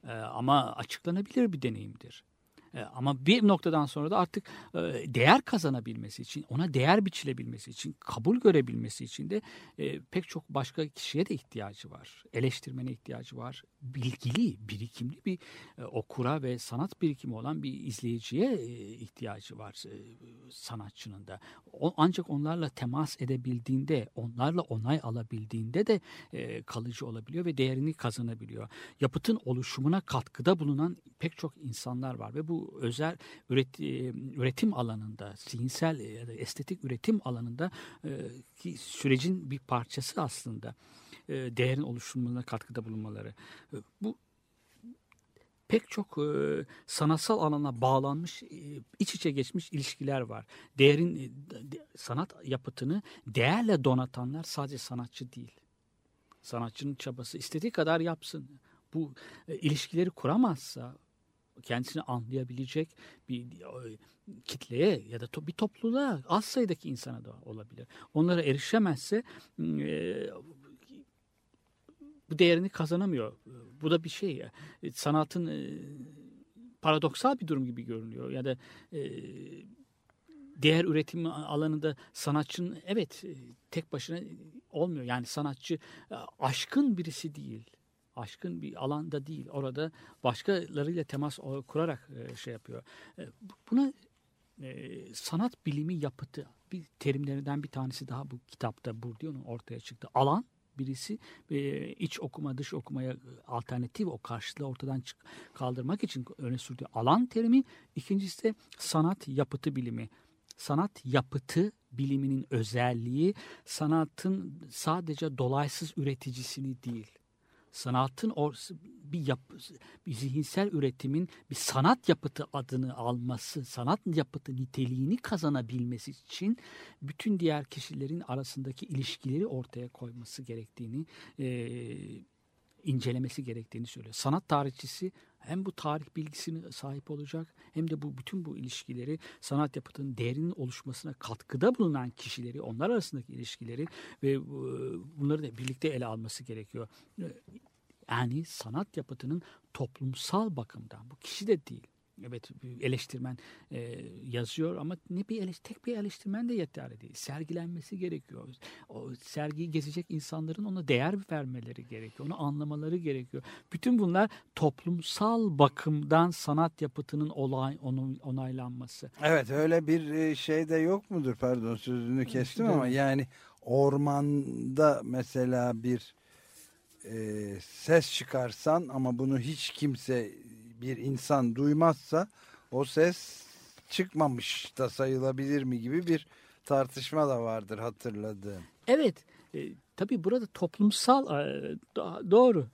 E, ama açıklanabilir bir deneyimdir. E, ama bir noktadan sonra da artık e, değer kazanabilmesi için, ona değer biçilebilmesi için, kabul görebilmesi için de e, pek çok başka kişiye de ihtiyacı var. Eleştirmene ihtiyacı var. Bilgili, birikimli bir okura ve sanat birikimi olan bir izleyiciye ihtiyacı var sanatçının da. ancak onlarla temas edebildiğinde, onlarla onay alabildiğinde de kalıcı olabiliyor ve değerini kazanabiliyor. Yapıtın oluşumuna katkıda bulunan pek çok insanlar var ve bu özel üretim, alanında, zihinsel ya da estetik üretim alanında e, ki sürecin bir parçası aslında e, değerin oluşumuna katkıda bulunmaları. E, bu pek çok e, sanatsal alana bağlanmış, e, iç içe geçmiş ilişkiler var. Değerin e, sanat yapıtını değerle donatanlar sadece sanatçı değil. Sanatçının çabası istediği kadar yapsın. Bu e, ilişkileri kuramazsa kendisini anlayabilecek bir e, kitleye ya da bir topluluğa az sayıdaki insana da olabilir. Onlara erişemezse e, bu değerini kazanamıyor. Bu da bir şey ya. E, sanatın e, paradoksal bir durum gibi görünüyor. Ya da e, değer üretimi alanında sanatçının evet e, tek başına olmuyor. Yani sanatçı aşkın birisi değil aşkın bir alanda değil. Orada başkalarıyla temas kurarak şey yapıyor. Buna sanat bilimi yapıtı bir terimlerinden bir tanesi daha bu kitapta Bourdieu'nun ortaya çıktı. Alan birisi iç okuma dış okumaya alternatif o karşılığı ortadan çık kaldırmak için öne sürdüğü alan terimi. İkincisi de sanat yapıtı bilimi. Sanat yapıtı biliminin özelliği sanatın sadece dolaysız üreticisini değil sanatın or, bir, yap, bir zihinsel üretimin bir sanat yapıtı adını alması, sanat yapıtı niteliğini kazanabilmesi için bütün diğer kişilerin arasındaki ilişkileri ortaya koyması gerektiğini e, incelemesi gerektiğini söylüyor. Sanat tarihçisi hem bu tarih bilgisine sahip olacak hem de bu bütün bu ilişkileri sanat yapıtının değerinin oluşmasına katkıda bulunan kişileri, onlar arasındaki ilişkileri ve e, bunları da birlikte ele alması gerekiyor. Yani sanat yapıtının toplumsal bakımdan bu kişi de değil Evet eleştirmen e, yazıyor ama ne bir eleş, tek bir eleştirmen de yeterli değil. Sergilenmesi gerekiyor. O sergiyi gezecek insanların ona değer vermeleri gerekiyor. Onu anlamaları gerekiyor. Bütün bunlar toplumsal bakımdan sanat yapıtının olay, onun, onaylanması. Evet öyle bir e, şey de yok mudur? Pardon sözünü kestim ama yani ormanda mesela bir e, ses çıkarsan ama bunu hiç kimse bir insan duymazsa o ses çıkmamış da sayılabilir mi gibi bir tartışma da vardır hatırladığım. Evet, e, tabii burada toplumsal e, do- doğru.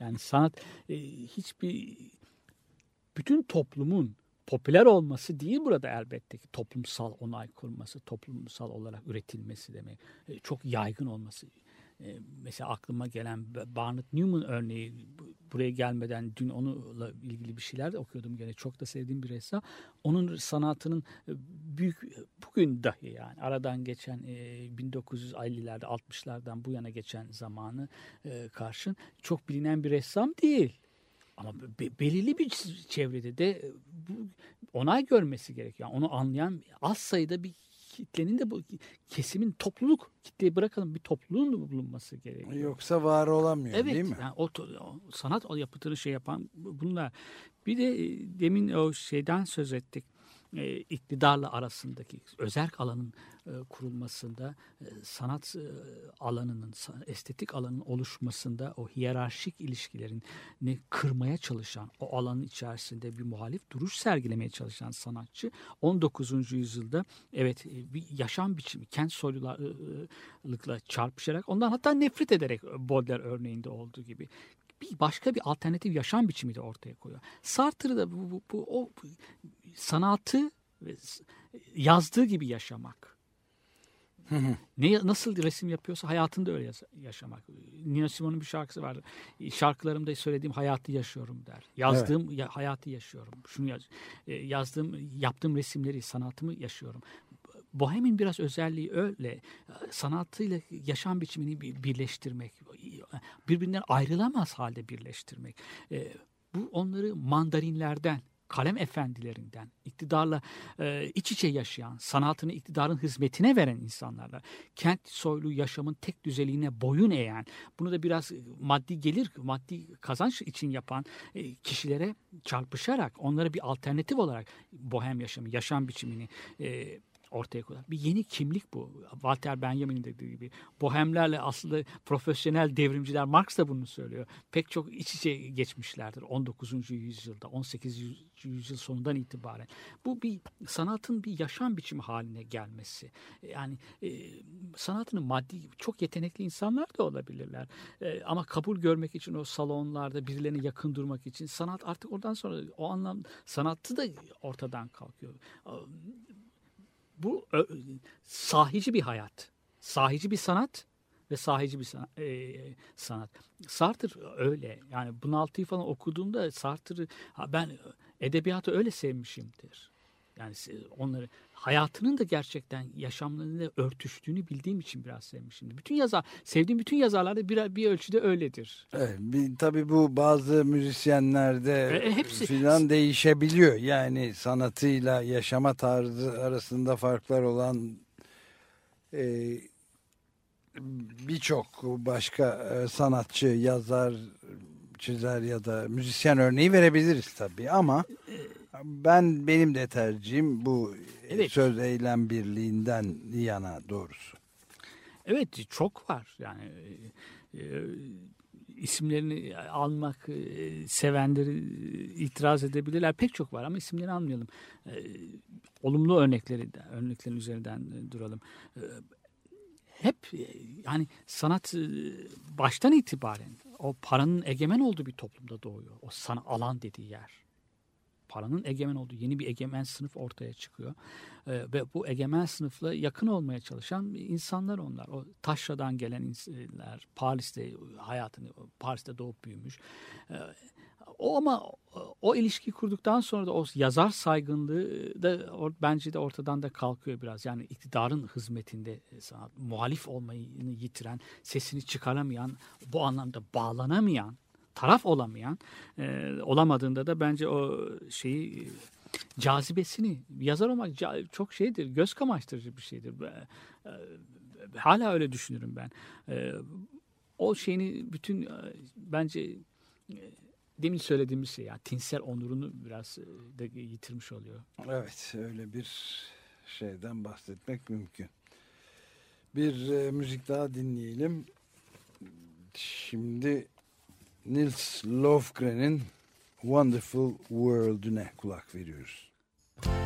Yani sanat e, hiçbir bütün toplumun popüler olması değil burada elbette ki toplumsal onay kurması, toplumsal olarak üretilmesi demek. E, çok yaygın olması. E, mesela aklıma gelen Barnett Newman örneği bu- buraya gelmeden dün onunla ilgili bir şeyler de okuyordum gene çok da sevdiğim bir ressam. Onun sanatının e, büyük bugün dahi yani aradan geçen e, 1950'lerde 60'lardan bu yana geçen zamanı e, karşın çok bilinen bir ressam değil. Ama be- belirli bir çevrede de e, onay görmesi gerekiyor. Onu anlayan az sayıda bir kitlenin de bu kesimin topluluk kitleyi bırakalım bir topluluğun da bulunması gerekiyor. Yoksa var olamıyor Evet, değil mi? yani o, o sanat o yapıtını şey yapan bunlar. Bir de e, demin o şeyden söz ettik. E, iktidarla arasındaki özerk alanın e, kurulmasında, e, sanat e, alanının, estetik alanın oluşmasında o hiyerarşik ilişkilerin ne kırmaya çalışan, o alanın içerisinde bir muhalif duruş sergilemeye çalışan sanatçı 19. yüzyılda evet bir yaşam biçimi, kent soylularlıkla çarpışarak ondan hatta nefret ederek Baudelaire örneğinde olduğu gibi bir başka bir alternatif yaşam biçimi de ortaya koyuyor. Sartre da bu, bu, bu o sanatı yazdığı gibi yaşamak. ne nasıl resim yapıyorsa hayatında öyle yaşamak. Nina Simone'un bir şarkısı vardı. Şarkılarımda söylediğim hayatı yaşıyorum der. Yazdığım ya- hayatı yaşıyorum. Şunu yaz, e, yazdığım yaptığım resimleri, sanatımı yaşıyorum. Bohem'in biraz özelliği öyle. Sanatıyla yaşam biçimini bir- birleştirmek. Birbirinden ayrılamaz halde birleştirmek. E, bu onları mandarinlerden, kalem efendilerinden, iktidarla e, iç içe yaşayan, sanatını iktidarın hizmetine veren insanlarla, kent soylu yaşamın tek düzeliğine boyun eğen, bunu da biraz maddi gelir, maddi kazanç için yapan e, kişilere çarpışarak, onlara bir alternatif olarak bohem yaşamı, yaşam biçimini e, ortaya koyar. Bir yeni kimlik bu. Walter Benjamin'in dediği gibi. Bohemlerle aslında profesyonel devrimciler, Marx da bunu söylüyor. Pek çok iç içe geçmişlerdir 19. yüzyılda, 18. yüzyıl sonundan itibaren. Bu bir sanatın bir yaşam biçimi haline gelmesi. Yani e, sanatını maddi, çok yetenekli insanlar da olabilirler. E, ama kabul görmek için o salonlarda birilerine yakın durmak için sanat artık oradan sonra o anlam sanatı da ortadan kalkıyor bu sahici bir hayat. Sahici bir sanat ve sahici bir sanat. sanat. Sartre öyle. Yani bunaltıyı falan okuduğumda Sartre'ı ben edebiyatı öyle sevmişimdir. Yani onları hayatının da gerçekten yaşamlarıyla örtüştüğünü bildiğim için biraz sevmişimdir. Bütün yazar, sevdiğim bütün yazarlar da bir, bir ölçüde öyledir. Evet, bir, tabii bu bazı müzisyenlerde E, hepsi- filan değişebiliyor. Yani sanatıyla yaşama tarzı arasında farklar olan e, birçok başka e, sanatçı, yazar, çizer ya da müzisyen örneği verebiliriz tabii ama ben benim de tercihim bu Evet. söz eylem birliğinden yana doğrusu. Evet çok var yani e, e, isimlerini almak e, sevenleri itiraz edebilirler pek çok var ama isimlerini almayalım. E, olumlu örnekleri örneklerin üzerinden duralım. E, hep e, yani sanat e, baştan itibaren o paranın egemen olduğu bir toplumda doğuyor. O sana alan dediği yer paranın egemen olduğu yeni bir egemen sınıf ortaya çıkıyor. Ee, ve bu egemen sınıfla yakın olmaya çalışan insanlar onlar. O taşradan gelen insanlar, Paris'te hayatını, Paris'te doğup büyümüş. O ama o, o ilişki kurduktan sonra da o yazar saygınlığı da bence de ortadan da kalkıyor biraz. Yani iktidarın hizmetinde sanat, muhalif olmayı yitiren, sesini çıkaramayan, bu anlamda bağlanamayan taraf olamayan e, olamadığında da bence o şeyi e, cazibesini yazar olmak çok şeydir göz kamaştırıcı bir şeydir. E, e, hala öyle düşünürüm ben. E, o şeyini bütün e, bence e, demin söylediğimiz şey ya tinsel onurunu biraz e, de yitirmiş oluyor. Evet öyle bir şeyden bahsetmek mümkün. Bir e, müzik daha dinleyelim. Şimdi Nils Lofgren'in Wonderful World'üne kulak veriyoruz. Don't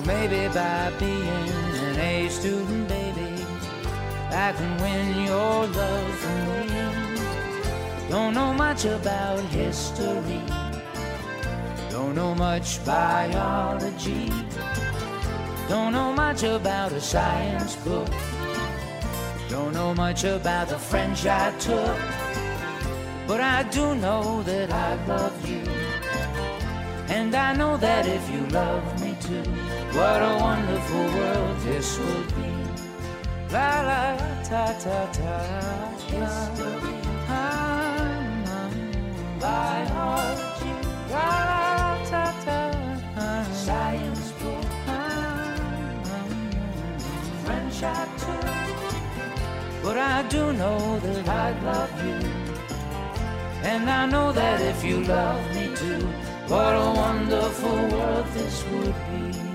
Or maybe by being an A student, baby, I can win your love for me. Don't know much about history, don't know much biology, don't know much about a science book, don't know much about the French I took, but I do know that I love you. And I know that if you love me too, what a wonderful world this would be. La la ta ta ta. History. Biology. La la ta ta. Science book. French I took. But I do know that I love you. And I know that if you love me too, what a wonderful world this would be.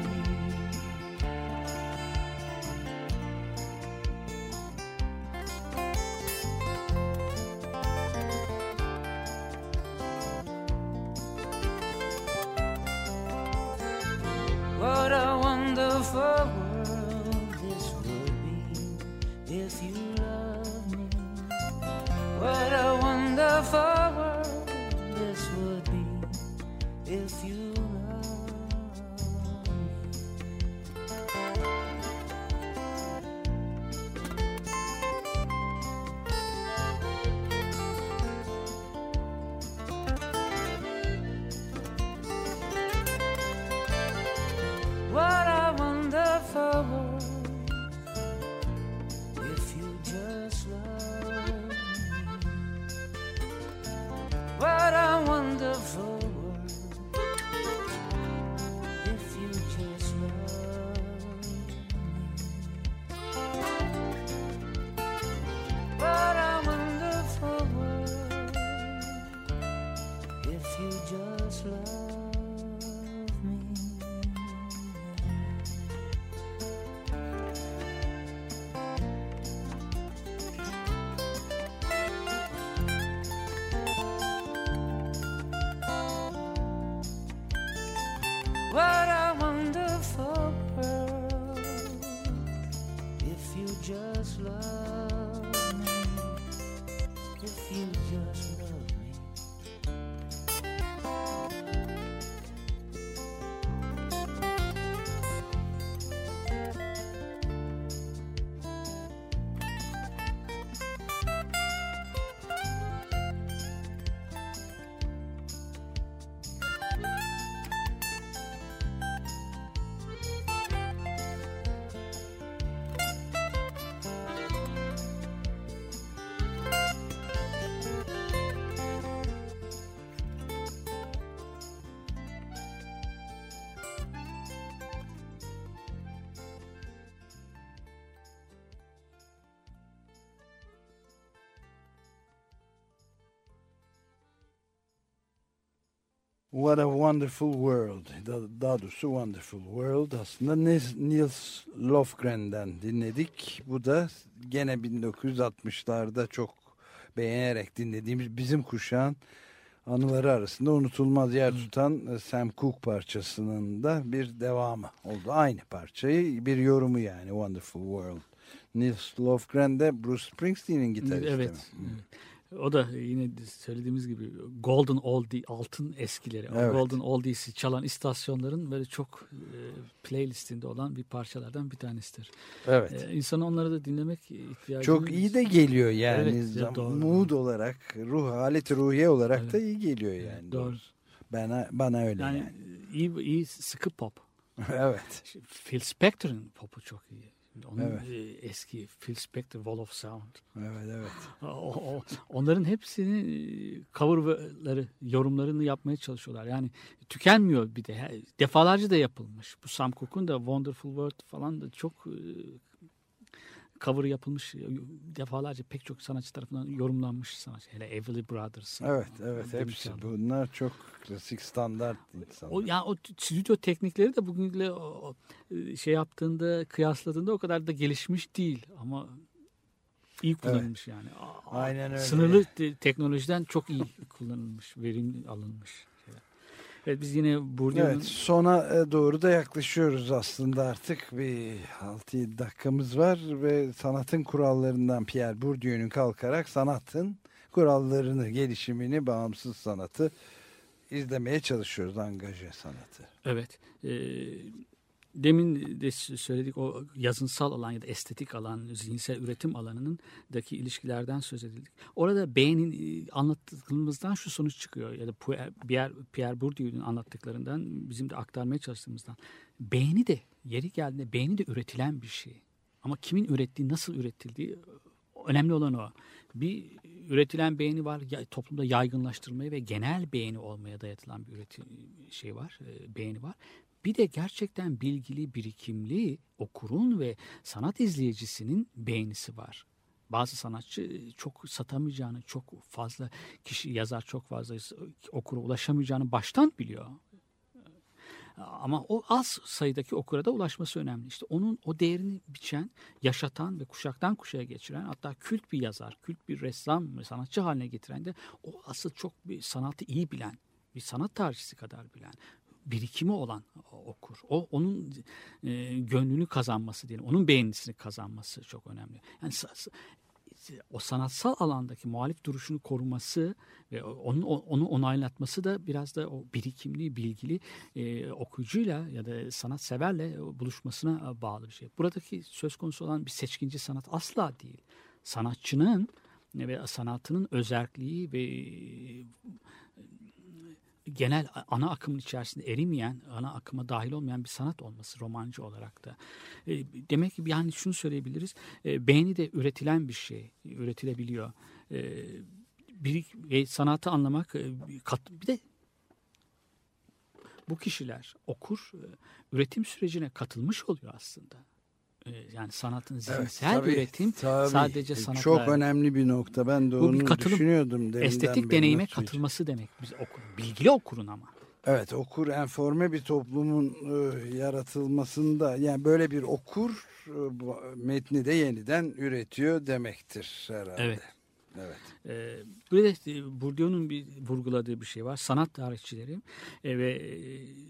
What a Wonderful World. Da- Daha doğrusu Wonderful World aslında Nils- Lofgren'den dinledik. Bu da gene 1960'larda çok beğenerek dinlediğimiz bizim kuşağın anıları arasında unutulmaz yer tutan e, Sam Cooke parçasının da bir devamı oldu. Aynı parçayı bir yorumu yani Wonderful World. Nils Lofgren de Bruce Springsteen'in gitaristi. Evet. mi? evet. O da yine söylediğimiz gibi Golden Oldie, altın eskileri. Evet. Golden Oldies'i çalan istasyonların böyle çok e, playlistinde olan bir parçalardan bir tanesidir. Evet. E, insanın onları da dinlemek ihtiyacı Çok iyi de geliyor yani. Evet, doğru. Mood olarak, ruh haleti ruhiye olarak da Evet. iyi geliyor yani. Doğru. Bana bana öyle Yani yani. iyi iyi sıkı pop. evet. Phil Spector'ın popu çok iyi. Onun Evet. e, eski Phil Spector Wall of Sound. Evet evet. O- o- onların hepsini e, coverları, yorumlarını yapmaya çalışıyorlar. Yani tükenmiyor bir de. Defalarca da yapılmış. Bu Sam Cooke'un da Wonderful World falan da çok e, cover yapılmış. Defalarca pek çok sanatçı tarafından yorumlanmış sanatçı. Hele Everly Brothers. Evet evet hepsi bunlar çok klasik standart insanlar. O ya o stüdyo teknikleri de bugünkle o- e, şey yaptığında kıyasladığında o kadar da gelişmiş değil ama iyi kullanılmış yani. A- a- Aynen öyle. Sınırlı te- teknolojiden çok iyi kullanılmış, verim alınmış. Evet biz yine Bourdieu'nun Evet sona e, doğru da yaklaşıyoruz aslında artık bir 6-7 dakikamız var ve sanatın kurallarından Pierre Bourdieu'nun kalkarak sanatın kurallarını, gelişimini, bağımsız sanatı izlemeye çalışıyoruz, angaje sanatı. Evet. e, demin de söyledik o yazınsal alan ya da estetik alan, zihinsel üretim alanının daki ilişkilerden söz edildik. Orada beğenin e, anlattığımızdan şu sonuç çıkıyor ya da Pierre, Pierre, Bourdieu'nun anlattıklarından bizim de aktarmaya çalıştığımızdan. Beğeni de yeri geldiğinde beğeni de üretilen bir şey. Ama kimin ürettiği, nasıl üretildiği önemli olan o. Bir üretilen beğeni var, toplumda yaygınlaştırmaya ve genel beğeni olmaya dayatılan bir üretim şey var, e, beğeni var. Bir de gerçekten bilgili, birikimli okurun ve sanat izleyicisinin beğenisi var. Bazı sanatçı e, çok satamayacağını, çok fazla kişi yazar çok fazla okura ulaşamayacağını baştan biliyor. Ama o az sayıdaki okura da ulaşması önemli. İşte onun o değerini biçen, yaşatan ve kuşaktan kuşağa geçiren hatta kült bir yazar, kült bir ressam sanatçı haline getiren de o asıl çok bir sanatı iyi bilen, bir sanat tarihçisi kadar bilen, birikimi olan okur. O onun e, gönlünü kazanması diyelim, onun beğenisini kazanması çok önemli. Yani o sanatsal alandaki muhalif duruşunu koruması ve onun onu onaylatması da biraz da o birikimli, bilgili e, okuyucuyla ya da sanat severle buluşmasına bağlı bir şey. Buradaki söz konusu olan bir seçkinci sanat asla değil. Sanatçının ve sanatının özelliği ve genel ana akımın içerisinde erimeyen, ana akıma dahil olmayan bir sanat olması romancı olarak da. E, demek ki yani şunu söyleyebiliriz. E, beğeni de üretilen bir şey, üretilebiliyor. E, bir ve sanatı anlamak e, kat, bir de bu kişiler okur e, üretim sürecine katılmış oluyor aslında. E, yani sanatın zihinsel tabii, üretim tabii. sadece sanatla Çok önemli bir nokta. Ben de onu katılım. düşünüyordum. estetik deneyime katılması demek. Biz okur, bilgili okurun ama. Evet okur enforme bir toplumun e, yaratılmasında yani böyle bir okur e, metni de yeniden üretiyor demektir herhalde. Evet. Evet. Ee, burada e, Bourdieu'nun bir vurguladığı bir şey var. Sanat tarihçileri e, ve e,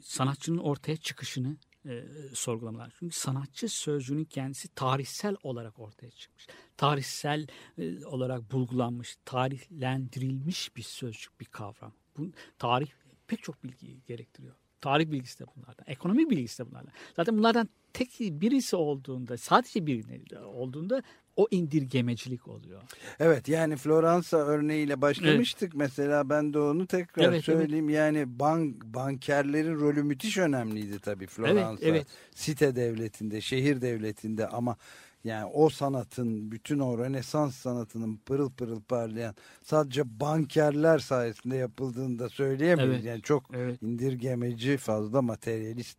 sanatçının ortaya çıkışını e, sorgulamalar. Çünkü sanatçı sözcüğünün kendisi tarihsel olarak ortaya çıkmış. Tarihsel e, olarak bulgulanmış, tarihlendirilmiş bir sözcük, bir kavram. Bu tarih pek çok bilgi gerektiriyor. Tarih bilgisi de bunlardan, ekonomi bilgisi de bunlardan. Zaten bunlardan tek birisi olduğunda, sadece birini olduğunda o indirgemecilik oluyor. Evet yani Floransa örneğiyle başlamıştık. Mesela ben de onu tekrar Evet, evet. söyleyeyim. Yani bank bankerlerin rolü müthiş önemliydi tabii Floransa. evet. Site devletinde, şehir devletinde ama yani o sanatın, bütün o Rönesans sanatının pırıl pırıl parlayan sadece bankerler sayesinde yapıldığını da söyleyemeyiz. Evet, Yani çok evet. indirgemeci, fazla materyalist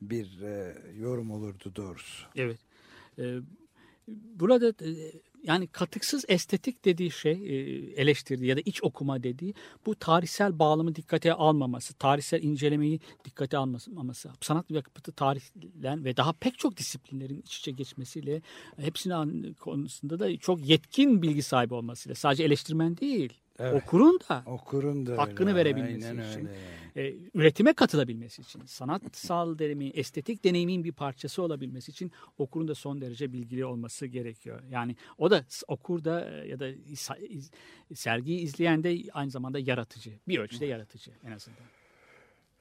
bir e, yorum olurdu doğrusu. Evet. Ee, burada e, yani katıksız estetik dediği şey e, eleştirdiği ya da iç okuma dediği bu tarihsel bağlamı dikkate almaması, tarihsel incelemeyi dikkate almaması, sanat ve yapıtı tarihlen ve daha pek çok disiplinlerin iç içe geçmesiyle hepsinin konusunda da çok yetkin bilgi sahibi olmasıyla sadece eleştirmen değil Evet. okurun da Okurun da Hakkını öyle. verebilmesi Aynen için. öyle e, üretime katılabilmesi için, sanatsal deneyimin, estetik deneyimin bir parçası olabilmesi için okurun da son derece bilgili olması gerekiyor. Yani o da okur da e, ya da sergiyi izleyen de aynı zamanda yaratıcı. Bir ölçüde yaratıcı en azından.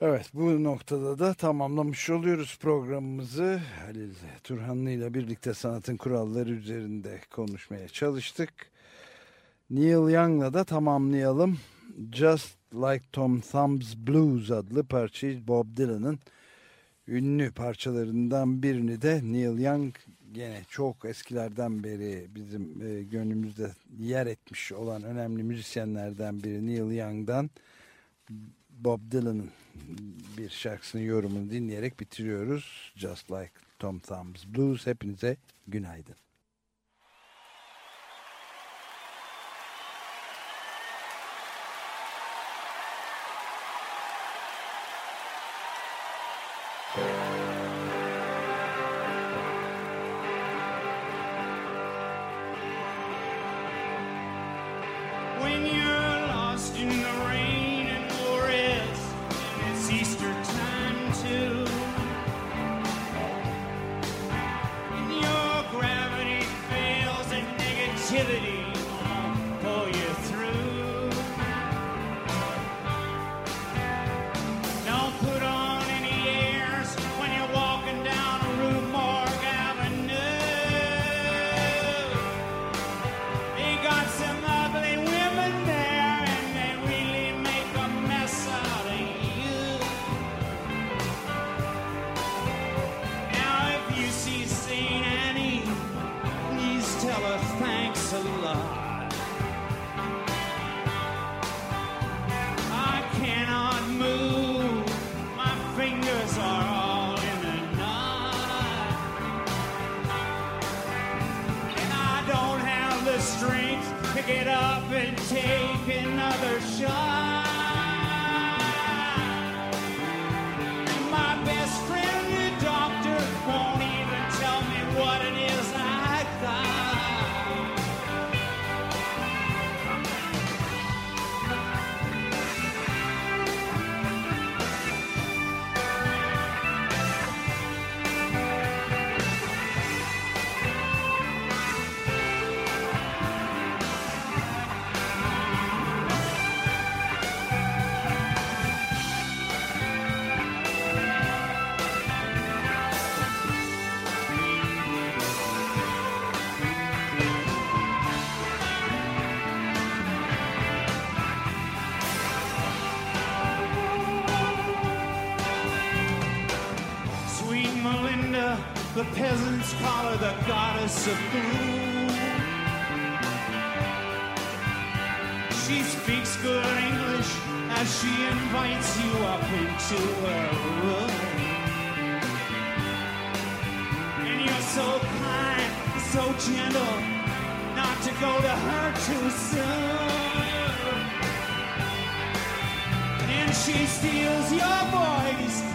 Evet bu noktada da tamamlamış oluyoruz programımızı. Halil Turhanlı ile birlikte sanatın kuralları üzerinde konuşmaya çalıştık. Neil Young'la da tamamlayalım. Just Like Tom Thumb's Blues adlı parçayı Bob Dylan'ın ünlü parçalarından birini de Neil Young gene çok eskilerden beri bizim e, gönlümüzde yer etmiş olan önemli müzisyenlerden biri Neil Young'dan Bob Dylan'ın bir şarkısının yorumunu dinleyerek bitiriyoruz. Just Like Tom Thumb's Blues. Hepinize günaydın. Strength to get up and take another shot. Speaks good English as she invites you up into her room. And you're so kind, so gentle, not to go to her too soon. And she steals your voice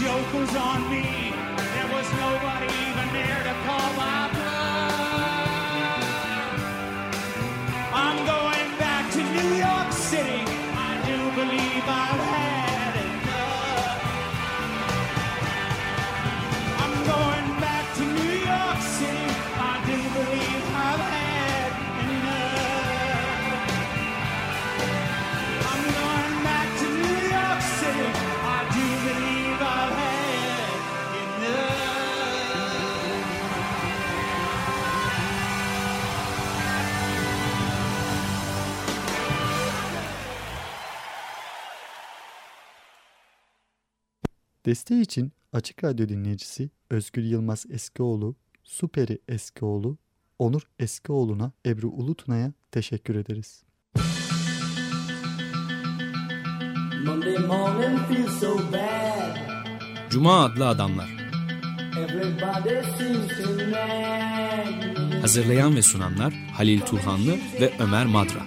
joke was on me. Desteği için Açık Radyo dinleyicisi Özgür Yılmaz Eskioğlu, Superi Eskioğlu, Onur Eskioğlu'na Ebru Ulutuna'ya teşekkür ederiz. Cuma adlı adamlar. Hazırlayan ve sunanlar Halil Turhanlı ve Ömer Madra.